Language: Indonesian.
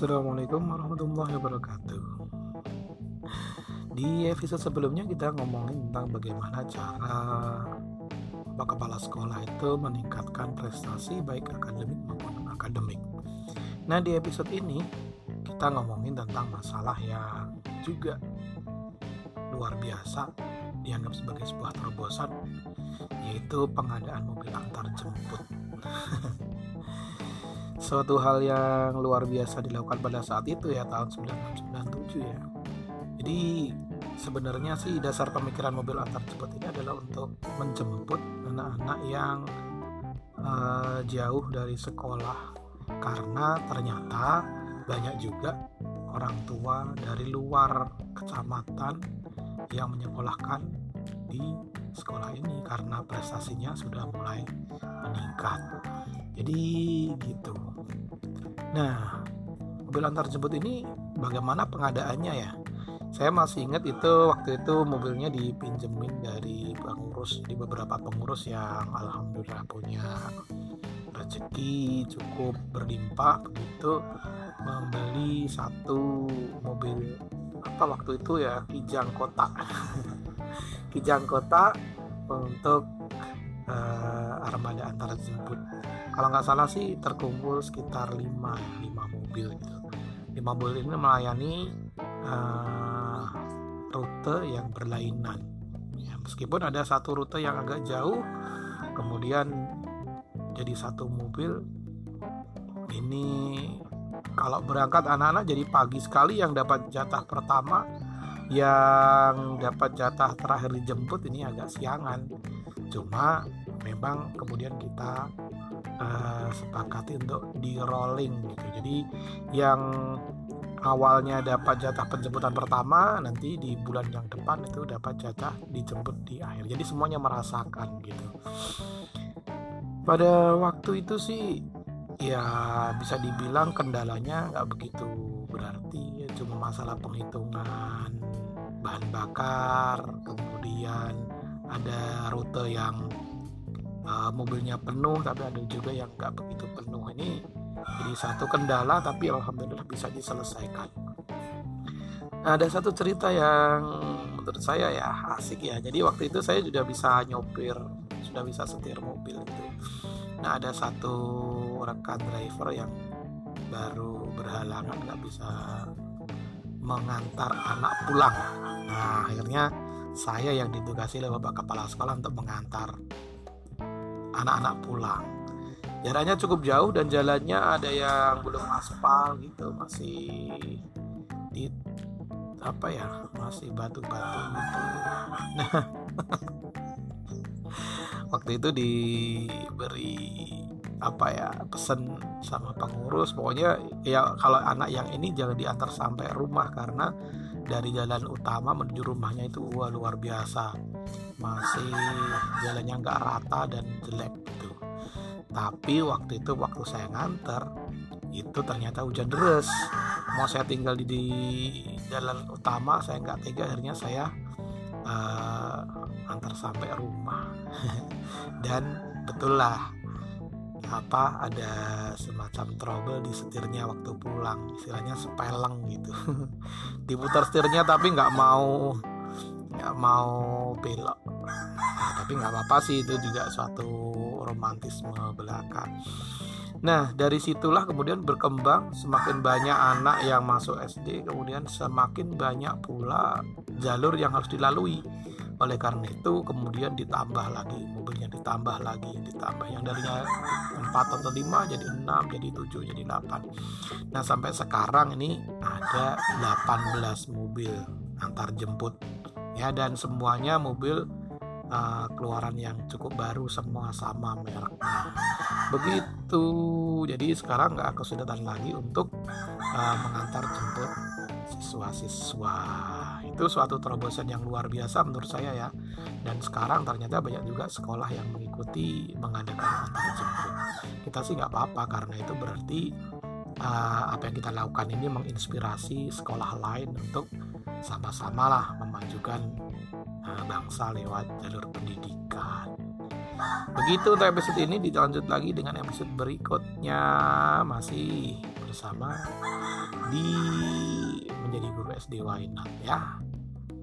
Assalamualaikum warahmatullahi wabarakatuh. Di episode sebelumnya kita ngomongin tentang bagaimana cara Kepala Sekolah itu meningkatkan prestasi baik akademik maupun akademik. Nah di episode ini kita ngomongin tentang masalah yang juga luar biasa dianggap sebagai sebuah terobosan yaitu pengadaan mobil antar jemput. suatu hal yang luar biasa dilakukan pada saat itu ya tahun 1997 ya. Jadi sebenarnya sih dasar pemikiran mobil antar jemput ini adalah untuk menjemput anak-anak yang uh, jauh dari sekolah. Karena ternyata banyak juga orang tua dari luar kecamatan yang menyekolahkan di sekolah ini karena prestasinya sudah mulai meningkat. Jadi gitu. Nah mobil antar jemput ini bagaimana pengadaannya ya? Saya masih ingat itu waktu itu mobilnya dipinjemin dari pengurus di beberapa pengurus yang alhamdulillah punya rezeki cukup berlimpah begitu membeli satu mobil apa waktu itu ya kijang kota kijang kota untuk uh, armada antar jemput kalau nggak salah sih terkumpul sekitar 5 5 mobil gitu. 5 mobil ini melayani uh, rute yang berlainan. Ya, meskipun ada satu rute yang agak jauh kemudian jadi satu mobil ini kalau berangkat anak-anak jadi pagi sekali yang dapat jatah pertama yang dapat jatah terakhir dijemput ini agak siangan. Cuma memang kemudian kita uh, sepakati untuk di rolling gitu. Jadi yang awalnya dapat jatah penjemputan pertama nanti di bulan yang depan itu dapat jatah dijemput di akhir. Jadi semuanya merasakan gitu. Pada waktu itu sih ya bisa dibilang kendalanya nggak begitu berarti. Ya cuma masalah penghitungan bahan bakar kemudian ada rute yang uh, mobilnya penuh tapi ada juga yang nggak begitu penuh. Ini jadi satu kendala tapi alhamdulillah bisa diselesaikan. Nah, ada satu cerita yang menurut saya ya asik ya. Jadi waktu itu saya sudah bisa nyopir sudah bisa setir mobil itu. Nah ada satu rekan driver yang baru berhalangan nggak bisa mengantar anak pulang. Nah akhirnya saya yang ditugasi oleh bapak kepala sekolah untuk mengantar anak-anak pulang. Jaraknya cukup jauh dan jalannya ada yang belum aspal gitu masih di apa ya masih batu-batu gitu. Nah waktu itu diberi apa ya pesen sama pengurus. Pokoknya ya kalau anak yang ini jangan diantar sampai rumah karena dari jalan utama menuju rumahnya itu wah luar biasa. Masih jalannya nggak rata dan jelek gitu. Tapi waktu itu waktu saya nganter itu ternyata hujan deras. Mau saya tinggal di, di jalan utama saya nggak tega akhirnya saya uh, antar sampai rumah. Dan betul lah apa ada semacam trouble di setirnya waktu pulang. Istilahnya sepeleng gitu. Diputar setirnya tapi nggak mau nggak mau belok. Nah, tapi nggak apa-apa sih itu juga suatu romantisme belaka. Nah, dari situlah kemudian berkembang semakin banyak anak yang masuk SD, kemudian semakin banyak pula jalur yang harus dilalui. Oleh karena itu, kemudian ditambah lagi mobilnya, ditambah lagi, ditambah yang darinya 4 atau 5 jadi 6, jadi 7, jadi 8. Nah, sampai sekarang ini ada 18 mobil antar jemput. Ya, dan semuanya mobil uh, keluaran yang cukup baru semua sama mereknya begitu jadi sekarang nggak kesulitan lagi untuk uh, mengantar jemput siswa-siswa itu suatu terobosan yang luar biasa menurut saya ya. Dan sekarang ternyata banyak juga sekolah yang mengikuti mengadakan antar jemput kita sih nggak apa-apa karena itu berarti uh, apa yang kita lakukan ini menginspirasi sekolah lain untuk sama-sama lah memajukan uh, bangsa lewat jalur pendidikan. begitu untuk episode ini dilanjut lagi dengan episode berikutnya. Masih bersama di menjadi guru SD Wainat ya